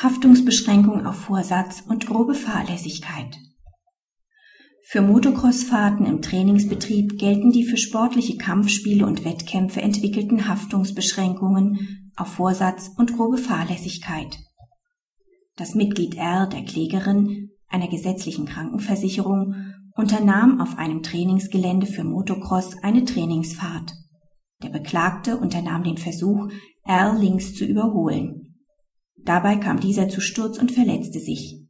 Haftungsbeschränkung auf Vorsatz und grobe Fahrlässigkeit. Für Motocrossfahrten im Trainingsbetrieb gelten die für sportliche Kampfspiele und Wettkämpfe entwickelten Haftungsbeschränkungen auf Vorsatz und grobe Fahrlässigkeit. Das Mitglied R der Klägerin einer gesetzlichen Krankenversicherung unternahm auf einem Trainingsgelände für Motocross eine Trainingsfahrt. Der Beklagte unternahm den Versuch, R links zu überholen. Dabei kam dieser zu Sturz und verletzte sich.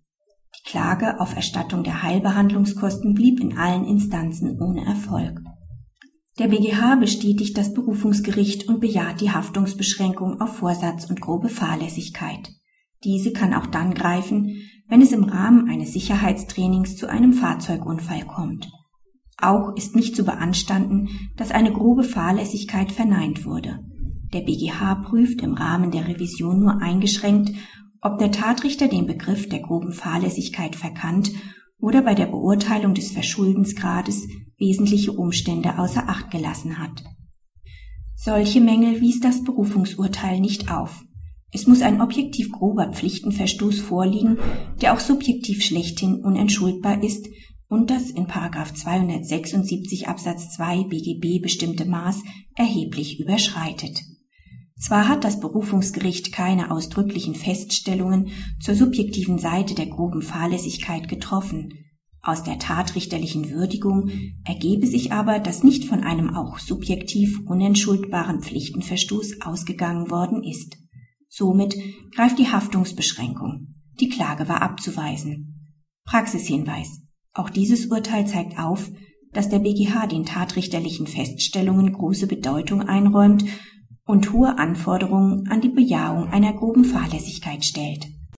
Die Klage auf Erstattung der Heilbehandlungskosten blieb in allen Instanzen ohne Erfolg. Der BGH bestätigt das Berufungsgericht und bejaht die Haftungsbeschränkung auf Vorsatz und grobe Fahrlässigkeit. Diese kann auch dann greifen, wenn es im Rahmen eines Sicherheitstrainings zu einem Fahrzeugunfall kommt. Auch ist nicht zu beanstanden, dass eine grobe Fahrlässigkeit verneint wurde. Der BGH prüft im Rahmen der Revision nur eingeschränkt, ob der Tatrichter den Begriff der groben Fahrlässigkeit verkannt oder bei der Beurteilung des Verschuldensgrades wesentliche Umstände außer Acht gelassen hat. Solche Mängel wies das Berufungsurteil nicht auf. Es muss ein objektiv grober Pflichtenverstoß vorliegen, der auch subjektiv schlechthin unentschuldbar ist und das in 276 Absatz 2 BGB bestimmte Maß erheblich überschreitet. Zwar hat das Berufungsgericht keine ausdrücklichen Feststellungen zur subjektiven Seite der groben Fahrlässigkeit getroffen, aus der tatrichterlichen Würdigung ergebe sich aber, dass nicht von einem auch subjektiv unentschuldbaren Pflichtenverstoß ausgegangen worden ist. Somit greift die Haftungsbeschränkung. Die Klage war abzuweisen. Praxishinweis. Auch dieses Urteil zeigt auf, dass der BGH den tatrichterlichen Feststellungen große Bedeutung einräumt und hohe Anforderungen an die Bejahung einer groben Fahrlässigkeit stellt